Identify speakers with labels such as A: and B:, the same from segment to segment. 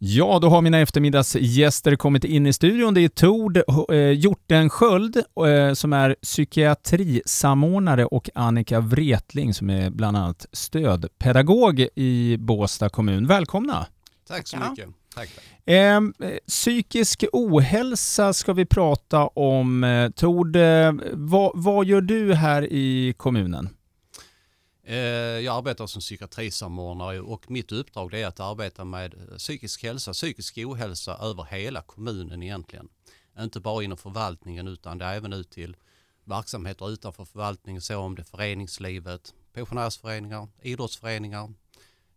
A: Ja, då har mina eftermiddagsgäster kommit in i studion. Det är Tord eh, Hjortensköld eh, som är psykiatrisamordnare och Annika Wretling som är bland annat stödpedagog i Båstad kommun. Välkomna!
B: Tack så mycket. Tack.
A: Eh, psykisk ohälsa ska vi prata om. Eh, Tord, eh, vad, vad gör du här i kommunen?
B: Eh, jag arbetar som psykiatrisamordnare och mitt uppdrag är att arbeta med eh, psykisk hälsa, psykisk ohälsa över hela kommunen egentligen. Inte bara inom förvaltningen utan det är även ut till verksamheter utanför förvaltningen, så om det är föreningslivet, pensionärsföreningar, idrottsföreningar,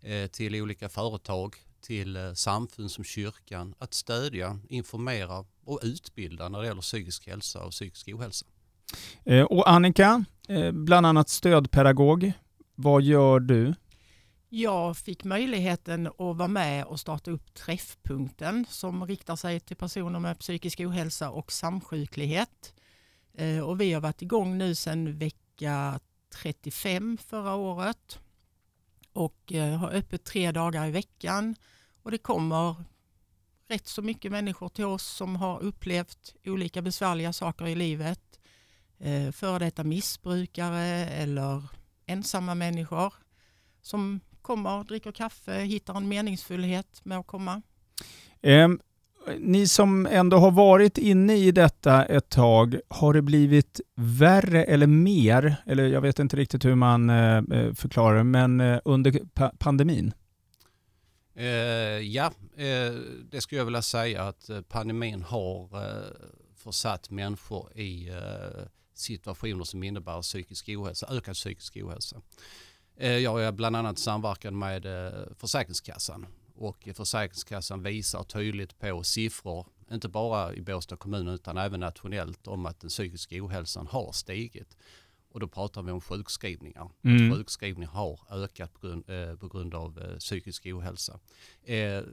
B: eh, till olika företag, till samfund som kyrkan, att stödja, informera och utbilda när det gäller psykisk hälsa och psykisk ohälsa.
A: Och Annika, bland annat stödpedagog. Vad gör du?
C: Jag fick möjligheten att vara med och starta upp Träffpunkten som riktar sig till personer med psykisk ohälsa och samsjuklighet. Eh, och vi har varit igång nu sedan vecka 35 förra året och eh, har öppet tre dagar i veckan. Och det kommer rätt så mycket människor till oss som har upplevt olika besvärliga saker i livet. Eh, före detta missbrukare eller ensamma människor som kommer, dricker kaffe, hittar en meningsfullhet med att komma.
A: Eh, ni som ändå har varit inne i detta ett tag, har det blivit värre eller mer, eller jag vet inte riktigt hur man eh, eh förklarar det, men eh, under pa pandemin?
B: Ja, det skulle jag vilja säga att pandemin har försatt människor i situationer som innebär psykisk ohälsa, ökad psykisk ohälsa. Eh, jag är bland annat samverkan med eh, Försäkringskassan och Försäkringskassan visar tydligt på siffror, inte bara i Båstad kommun utan även nationellt om att den psykiska ohälsan har stigit. Och då pratar vi om sjukskrivningar. Mm. Sjukskrivningar har ökat på grund, eh, på grund av eh, psykisk ohälsa. Eh,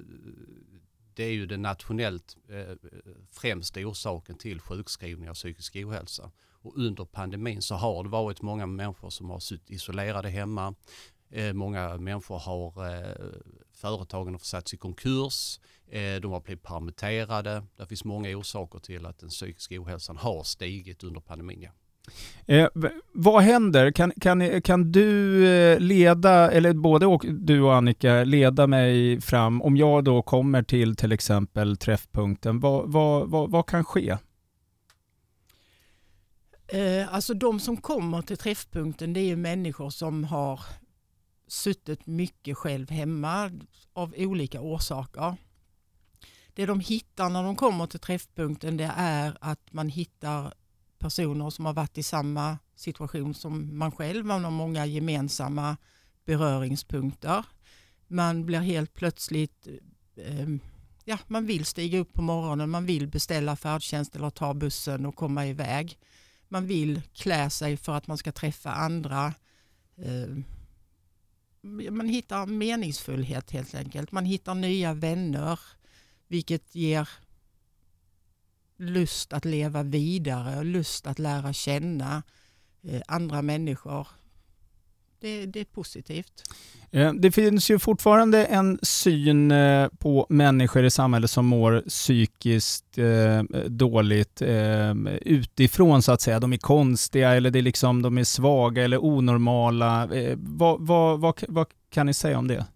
B: det är ju den nationellt eh, eh, främsta orsaken till sjukskrivningar och psykisk ohälsa. Och under pandemin så har det varit många människor som har suttit isolerade hemma. Eh, många människor har, eh, företagen har försatts i konkurs, eh, de har blivit permitterade. Det finns många orsaker till att den psykiska ohälsan har stigit under pandemin. Ja.
A: Eh, vad händer? Kan, kan, kan du eh, leda, eller både du och Annika, leda mig fram om jag då kommer till till exempel träffpunkten? Vad, vad, vad, vad kan ske?
C: Eh, alltså de som kommer till träffpunkten det är människor som har suttit mycket själv hemma av olika orsaker. Det de hittar när de kommer till träffpunkten det är att man hittar personer som har varit i samma situation som man själv. Man har många gemensamma beröringspunkter. Man blir helt plötsligt eh, ja, man vill stiga upp på morgonen, man vill beställa färdtjänst eller ta bussen och komma iväg man vill klä sig för att man ska träffa andra. Eh, man hittar meningsfullhet helt enkelt. Man hittar nya vänner vilket ger lust att leva vidare och lust att lära känna eh, andra människor. det, det, är positivt.
A: Eh, det finns ju fortfarande en syn eh, på människor i samhället som mår psykiskt dåligt utifrån så att säga. De är konstiga eller det är liksom, de är svaga eller onormala. Vad, vad, vad, vad kan ni säga om det?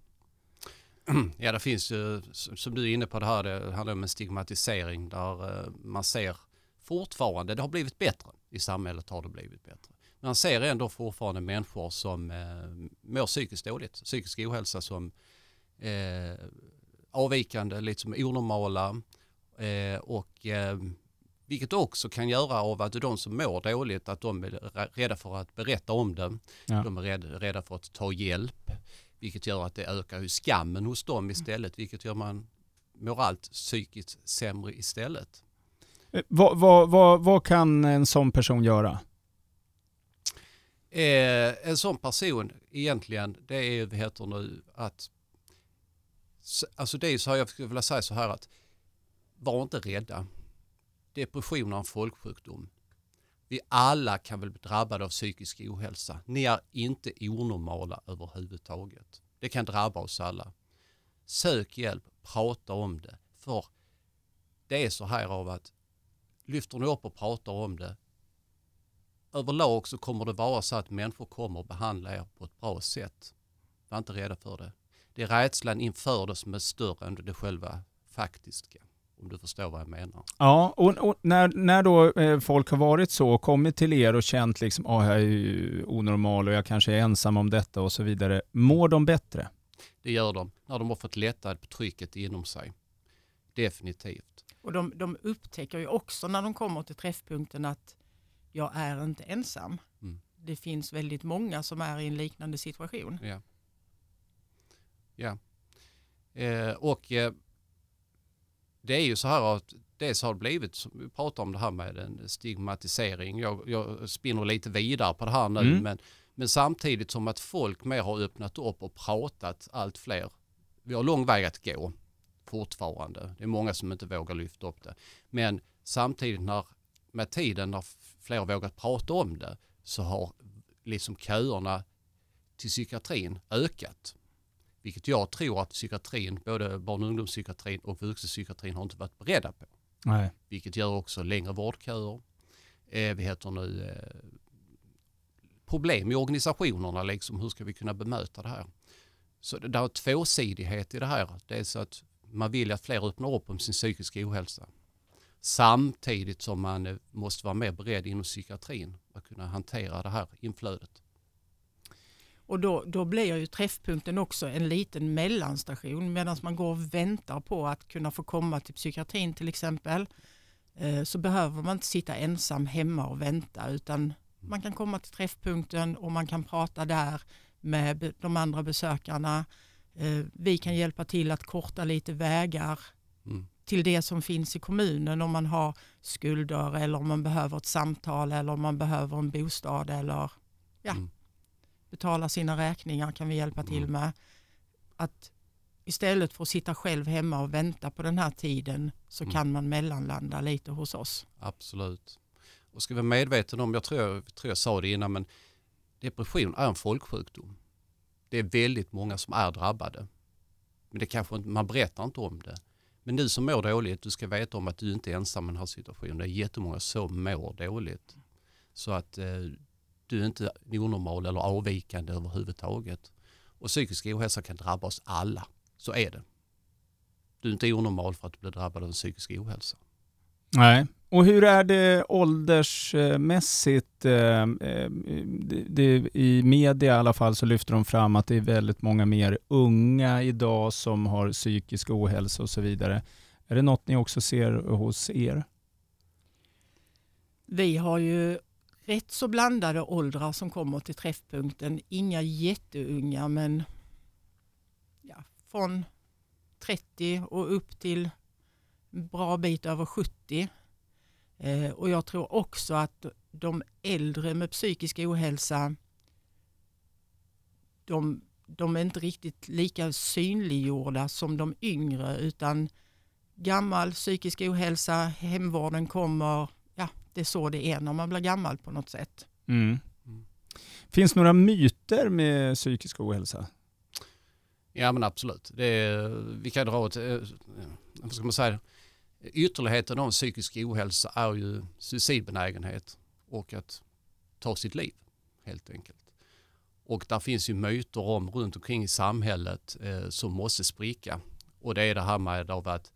B: Ja, det finns ju, som du är inne på det här, det handlar om en stigmatisering där man ser fortfarande, det har blivit bättre i samhället har det blivit bättre. Men han ser ändå fortfarande människor som eh, mår psykiskt dåligt, psykisk ohälsa som eh, avvikande, lite som onormala eh, och eh, vilket också kan göra av att de som mår dåligt att de är rädda för att berätta om det. Ja. De är rädda, rädda för att ta hjälp vilket gör att det ökar ju skammen hos dem istället vilket gör man mår allt psykiskt sämre istället.
A: Eh, vad, vad, vad, vad kan en sån person göra?
B: Eh, en sån person egentligen, det är vad heter nu att, alltså det är så här, jag skulle vilja säga så här att var inte rädda. Depression är en folksjukdom. Vi alla kan väl bli drabbade av psykisk ohälsa. Ni är inte onormala överhuvudtaget. Det kan drabba oss alla. Sök hjälp. prata om det. För det är så här av att lyfter ni upp och pratar om det överlag så kommer det vara så att människor kommer att behandla er på ett bra sätt. Var inte rädda för det. Det är rädslan inför det som är större än det själva faktiska. Om du förstår vad jag menar.
A: Ja, och, och när, när då eh, folk har varit så och kommit till er och känt liksom, att oh, jag är ju onormal och jag kanske är ensam om detta och så vidare. Mår de bättre?
B: Det gör de när de har fått lättnad på trycket inom sig. Definitivt.
C: Och de, de upptäcker ju också när de kommer till träffpunkten att jag är inte ensam. Mm. Det finns väldigt många som är i en liknande situation.
B: Ja. ja. Eh, och eh, det är ju så här att dels har det blivit, vi pratar om det här med en stigmatisering. Jag, jag spinner lite vidare på det här nu, mm. men, men samtidigt som att folk mer har öppnat upp och pratat allt fler. Vi har lång väg att gå fortfarande. Det är många som inte vågar lyfta upp det. Men samtidigt när, med tiden när fler vågat prata om det så har liksom köerna till psykiatrin ökat. Vilket jag tror att psykiatrin, både barn och ungdomspsykiatrin och vuxenpsykiatrin har inte varit beredda på.
A: Nej.
B: Vilket gör också längre vårdköer. Eh, vi heter nu eh, problem i organisationerna, liksom, hur ska vi kunna bemöta det här? Så det, det är tvåsidighet i det här. Det är så att man vill att fler öppnar upp om sin psykiska ohälsa. Samtidigt som man eh, måste vara mer beredd inom psykiatrin att kunna hantera det här inflödet.
C: Och då, då blir ju träffpunkten också en liten mellanstation medan man går och väntar på att kunna få komma till psykiatrin till exempel. Eh, så behöver man inte sitta ensam hemma och vänta utan man kan komma till träffpunkten och man kan prata där med de andra besökarna. Eh, vi kan hjälpa till att korta lite vägar mm. till det som finns i kommunen om man har skulder eller om man behöver ett samtal eller om man behöver en bostad eller ja, mm. Betala sina räkningar kan vi hjälpa till mm. med. Att istället för att sitta själv hemma och vänta på den här tiden så mm. kan man mellanlanda lite hos oss.
B: Absolut. Och ska vi vara medvetna om, jag tror, jag tror jag sa det innan, men depression är en folksjukdom. Det är väldigt många som är drabbade. Men det kanske inte, man berättar inte om det. Men du som mår dåligt, du ska veta om att du inte är ensam i den här situationen. Det är jättemånga som mår dåligt. Så att eh, du är inte onormal eller avvikande överhuvudtaget. Och psykisk ohälsa kan drabba oss alla. Så är det. Du är inte onormal för att du blir drabbad av en psykisk ohälsa.
A: Nej, och hur är det åldersmässigt? Eh, eh, I media i alla fall så lyfter de fram att det är väldigt många mer unga idag som har psykisk ohälsa och så vidare. Är det något ni också ser hos er?
C: Vi har ju rätt så blandade åldrar som kommer till träffpunkten. Inga jätteunga men ja, från 30 och upp till en bra bit över 70. Eh, och jag tror också att de äldre med psykisk ohälsa, de, de är inte riktigt lika synliggjorda som de yngre utan gammal psykisk ohälsa, hemvården kommer, det är så det är när man blir gammal på något sätt.
A: Mm. Mm. Finns några myter med psykisk ohälsa?
B: Ja men absolut. Det är, vi kan dra ett, eh, vad ska man säga, Ytterligheten av psykisk ohälsa är ju suicidbenägenhet och att ta sitt liv helt enkelt. Och där finns ju myter om runt omkring i samhället eh, som måste spricka. Och det är det här med av att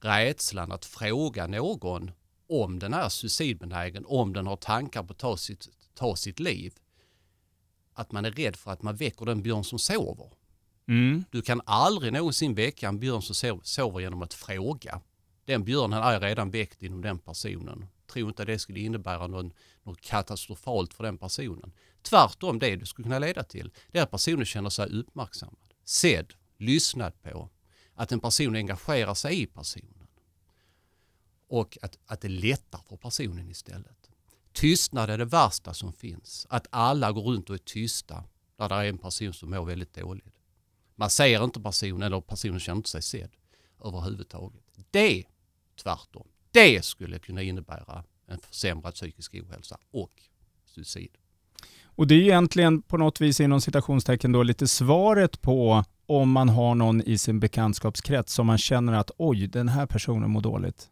B: rädslan att fråga någon om den är suicidbenägen, om den har tankar på att ta sitt, ta sitt liv. Att man är rädd för att man väcker den björn som sover. Mm. Du kan aldrig någonsin väcka en björn som sover genom att fråga den björnen är redan väckt inom den personen. Tro inte att det skulle innebära någon, något katastrofalt för den personen. Tvärtom det det skulle kunna leda till, det är att personen känner sig uppmärksammad, sedd, lyssnad på. Att en person engagerar sig i personen. Och att, att det lättar för personen istället. Tystnad är det värsta som finns. Att alla går runt och är tysta när det är en person som mår väldigt dåligt. Man ser inte personen eller personen känner inte sig sedd överhuvudtaget. Det tvärtom. Det skulle kunna innebära en försämrad psykisk ohälsa och suicid.
A: Och det är egentligen på något vis inom citationstecken då lite svaret på om man har någon i sin bekantskapskrets som man känner att oj, den här personen mår dåligt.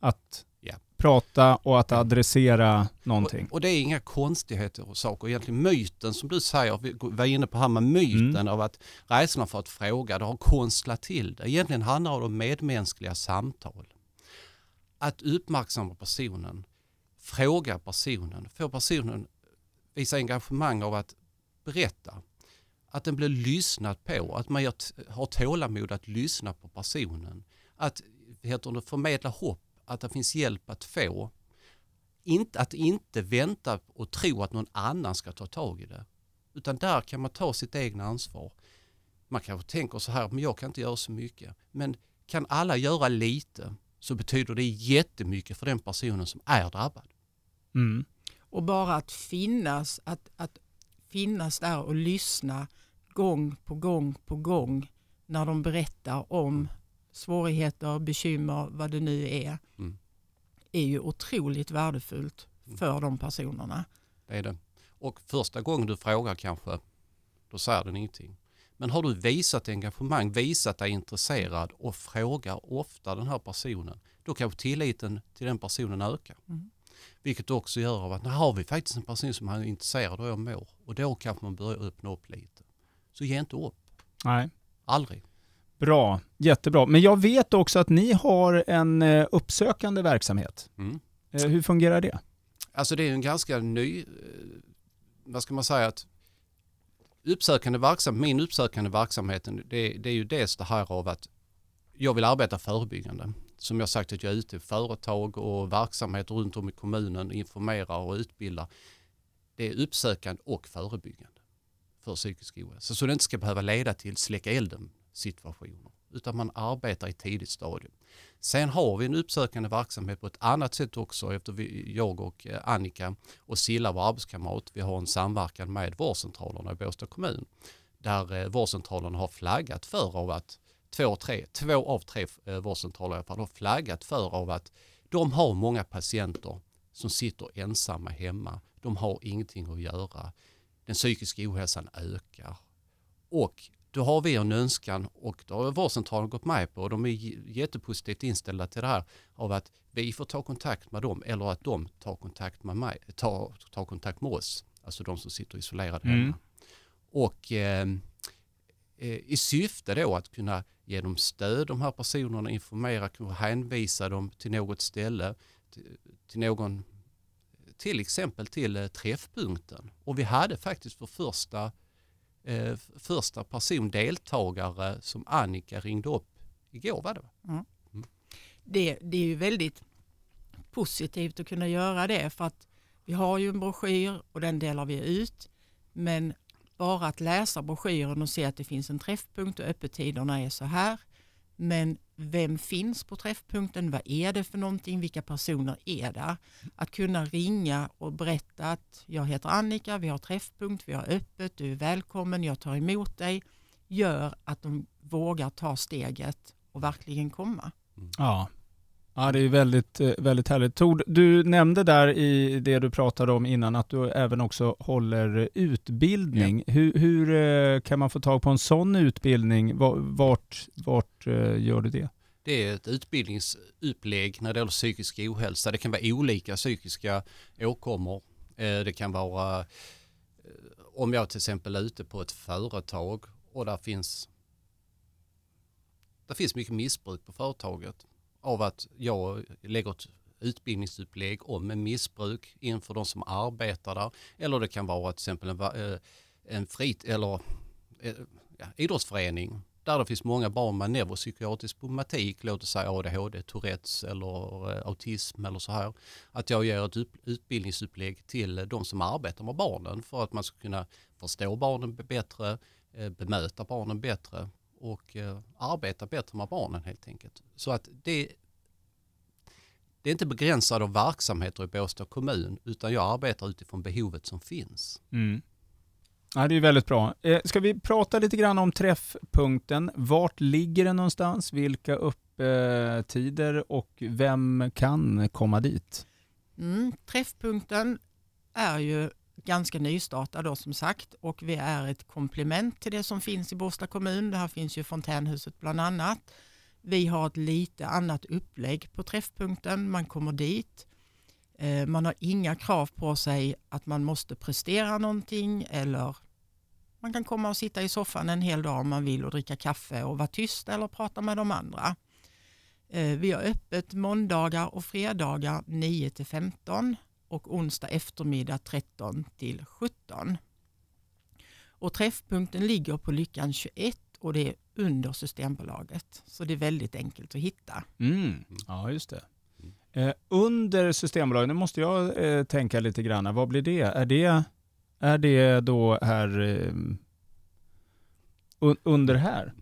A: Att
B: Ja.
A: prata och att adressera någonting.
B: Och, och det är inga konstigheter och saker. Egentligen myten som du säger, vi var inne på här med myten
A: Mm.
B: av att rädslan för att fråga, det har konstlat till det. Egentligen handlar det om medmänskliga samtal. Att uppmärksamma personen, fråga personen, få personen visa engagemang av att berätta. Att den blir lyssnad på, att man har tålamod att lyssna på personen. Att heter det, förmedla hopp, att det finns hjälp att få inte, att inte vänta och tro att någon annan ska ta tag i det. Utan där kan man ta sitt egna ansvar. Man kanske tänker så här, men jag kan inte göra så mycket. Men kan alla göra lite så betyder det jättemycket för den personen som är drabbad.
A: Mm.
C: Och bara att finnas, att, att finnas där och lyssna gång på gång på gång när de berättar om svårigheter, bekymmer, vad det nu är,
B: Mm.
C: är ju otroligt värdefullt för de personerna.
B: Det är det. Och första gången du frågar kanske, då säger den ingenting. Men har du visat engagemang, visat dig intresserad och frågar ofta den här personen, då kanske tilliten till den personen ökar.
C: Mm.
B: Vilket också gör av att nu har vi faktiskt en person som är intresserad av hur jag mår och då kanske man börjar öppna upp lite. Så ge inte upp,
A: Nej.
B: aldrig.
A: Bra, jättebra. Men jag vet också att ni har en eh, uppsökande verksamhet.
B: Mm.
A: Eh, Hur fungerar det?
B: Alltså det är en ganska ny, eh, vad ska man säga, att uppsökande verksamhet, min uppsökande verksamhet, det, det är ju dels det här av att jag vill arbeta förebyggande. Som jag sagt att jag är ute i företag och verksamheter runt om i kommunen, informerar och utbildar. Det är uppsökande och förebyggande för psykisk ohälsa. Så det inte ska behöva leda till släcka elden situationer. Utan man arbetar i tidigt stadium. Sen har vi en uppsökande verksamhet på ett annat sätt också efter vi, jag och eh, Annika och Silla, vår arbetskamrat, vi har en samverkan med vårdcentralerna i Båstad kommun. Där eh, vårdcentralerna har flaggat för av att två, tre, två av tre eh, vårdcentraler i alla fall har flaggat för av att de har många patienter som sitter ensamma hemma. De har ingenting att göra. Den psykiska ohälsan ökar. Och då har vi en önskan och då har vårdcentralen gått med på och de är jättepositivt inställda till det här av att vi får ta kontakt med dem eller att de tar kontakt med, mig, tar, tar kontakt med oss, alltså de som sitter isolerade
A: Mm.
B: hemma. Och eh, eh, i syfte då att kunna ge dem stöd, de här personerna, informera, kunna hänvisa dem till något ställe, till, till någon, till exempel till eh, träffpunkten. Och vi hade faktiskt för första eh, första person deltagare som Annika ringde upp igår var det va?
C: Det, det är ju väldigt positivt att kunna göra det för att vi har ju en broschyr och den delar vi ut. Men bara att läsa broschyren och se att det finns en träffpunkt och öppettiderna är så här. Men vem finns på träffpunkten? Vad är det för någonting? Vilka personer är där? Att kunna ringa och berätta att jag heter Annika, vi har träffpunkt, vi har öppet, du är välkommen, jag tar emot dig. Gör att de vågar ta steget och verkligen komma.
A: Ja. Ja, det är väldigt, eh, väldigt härligt. Tord, du nämnde där i det du pratade om innan att du även också håller utbildning. Hur, hur eh, kan man få tag på en sån utbildning? Va- Vart, vart eh, gör du det?
B: Det är ett utbildningsupplägg när det gäller psykisk ohälsa. Det kan vara olika psykiska åkommor. Det kan vara om jag till exempel är ute på ett företag och där finns det finns mycket missbruk på företaget av att jag lägger ett utbildningsupplägg om en missbruk inför de som arbetar där. Eller det kan vara till exempel en, eh, en frit eller eh, ja, idrottsförening där det finns många barn med neuropsykiatrisk problematik, låt oss säga ADHD, Tourettes eller eh, autism eller så här. Att jag ger ett utbildningsupplägg till de som arbetar med barnen för att man ska kunna förstå barnen bättre, bemöta barnen bättre och eh, arbeta bättre med barnen helt enkelt. Så att det, det är inte begränsat av verksamheter i Båstad kommun utan jag arbetar utifrån behovet som finns.
A: Mm. Ja, det är väldigt bra. Eh, ska vi prata lite grann om träffpunkten? Vart ligger den någonstans? Vilka öppettider och vem kan komma dit?
C: Mm, träffpunkten är ju ganska nystartad då som sagt och vi är ett komplement till det som finns i Båstad kommun. Det här finns ju fontänhuset bland annat. Vi har ett lite annat upplägg på träffpunkten. Man kommer dit. Eh, man har inga krav på sig att man måste prestera någonting eller man kan komma och sitta i soffan en hel dag om man vill och dricka kaffe och vara tyst eller prata med de andra. Eh, vi har öppet måndagar och fredagar 9 till 15 och onsdag eftermiddag 13 till 17. Och träffpunkten ligger på Lyckan 21 och det är under Systembolaget. Så det är väldigt enkelt att hitta.
A: Mm. Ja, just det. Eh, under Systembolaget, nu måste jag eh, tänka lite grann. Vad blir det? Är det, är det då här eh, un, under här?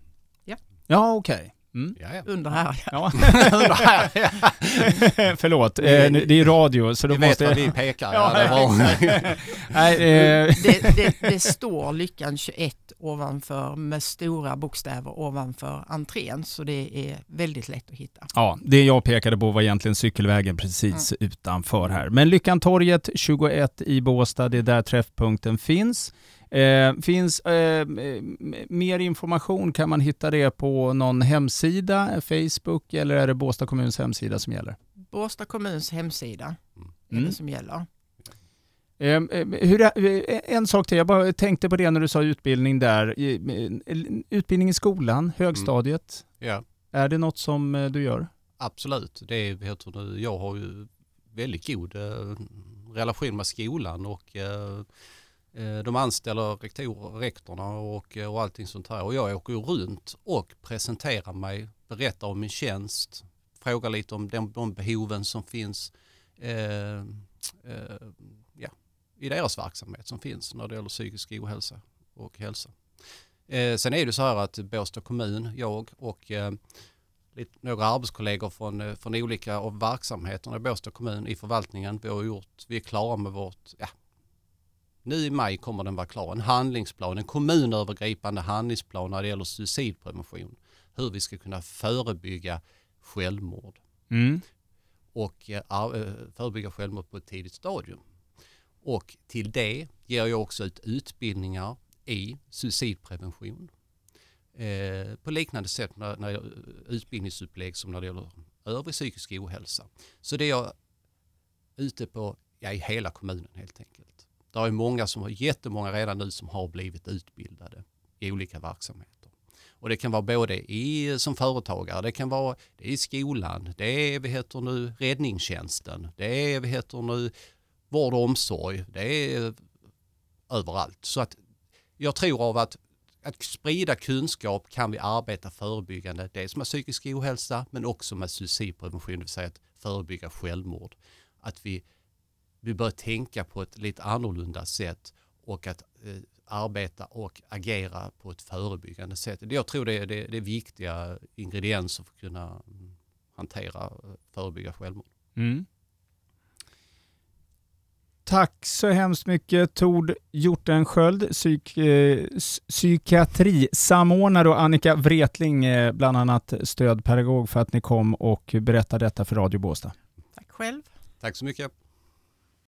C: Ja.
A: Ja, okej. Okay.
B: Mm. Ja, ja.
C: Under här.
A: Förlåt, eh, det är radio så då
B: vi
A: måste...
B: vet vad vi pekar.
A: Ja,
B: ja,
A: Nej, eh.
C: det, det, det, står Lyckan 21 ovanför med stora bokstäver ovanför entrén så det är väldigt lätt att hitta.
A: Ja, det jag pekade på var egentligen cykelvägen precis mm. utanför här. Men Lyckantorget 21 i Båstad, det är där träffpunkten finns. Eh, finns eh, mer information, kan man hitta det på någon hemsida, Facebook eller är det Båstad kommuns hemsida som gäller?
C: Båstad kommuns hemsida mm. är det mm. som gäller.
A: Eh, hur, eh, en sak till, jag bara tänkte på det när du sa utbildning där. Utbildning i skolan, högstadiet.
B: Mm. Ja.
A: Är det något som eh, du gör?
B: Absolut, det är, jag, jag har ju väldigt god relation med skolan och Eh, Eh, de anställer rektorer, rektorerna och, eh, och allting sånt här. Och jag åker ju runt och presenterar mig, berättar om min tjänst, frågar lite om de, de behoven som finns eh, eh, ja, i deras verksamhet som finns när det gäller psykisk ohälsa och hälsa. Eh, sen är det så här att Båstad kommun, jag och eh, några arbetskollegor från, eh, från olika av verksamheterna i Båstad kommun i förvaltningen. Vi har gjort, vi är klara med vårt, ja, nu i maj kommer den vara klar. En handlingsplan, en kommunövergripande handlingsplan när det gäller suicidprevention. Hur vi ska kunna förebygga självmord.
A: Mm.
B: Och äh, förebygga självmord på ett tidigt stadium. Och till det ger jag också ut utbildningar i suicidprevention. Eh, på liknande sätt när, när utbildningsupplägg som när det gäller övrig psykisk ohälsa. Så det är jag ute på ja, i hela kommunen helt enkelt. Det är många som har, jättemånga redan nu som har blivit utbildade i olika verksamheter. Och det kan vara både i, som företagare, det kan vara det är i skolan, det är vi heter nu räddningstjänsten, det är vi heter nu vård och omsorg, det är överallt. Så att jag tror av att, att sprida kunskap kan vi arbeta förebyggande, dels med psykisk ohälsa men också med suicidprevention, det vill säga att förebygga självmord. Att vi vi bör tänka på ett lite annorlunda sätt och att eh, arbeta och agera på ett förebyggande sätt. Jag tror det är, det, det är viktiga ingredienser för att kunna mm, hantera eh, förebygga självmord.
A: Mm. Tack så hemskt mycket Tord Hjortensköld, psyk, eh, psykiatrisamordnare och Annika Wretling, eh, bland annat stödpedagog för att ni kom och berättade detta för Radio Båstad.
C: Tack själv.
B: Tack så mycket.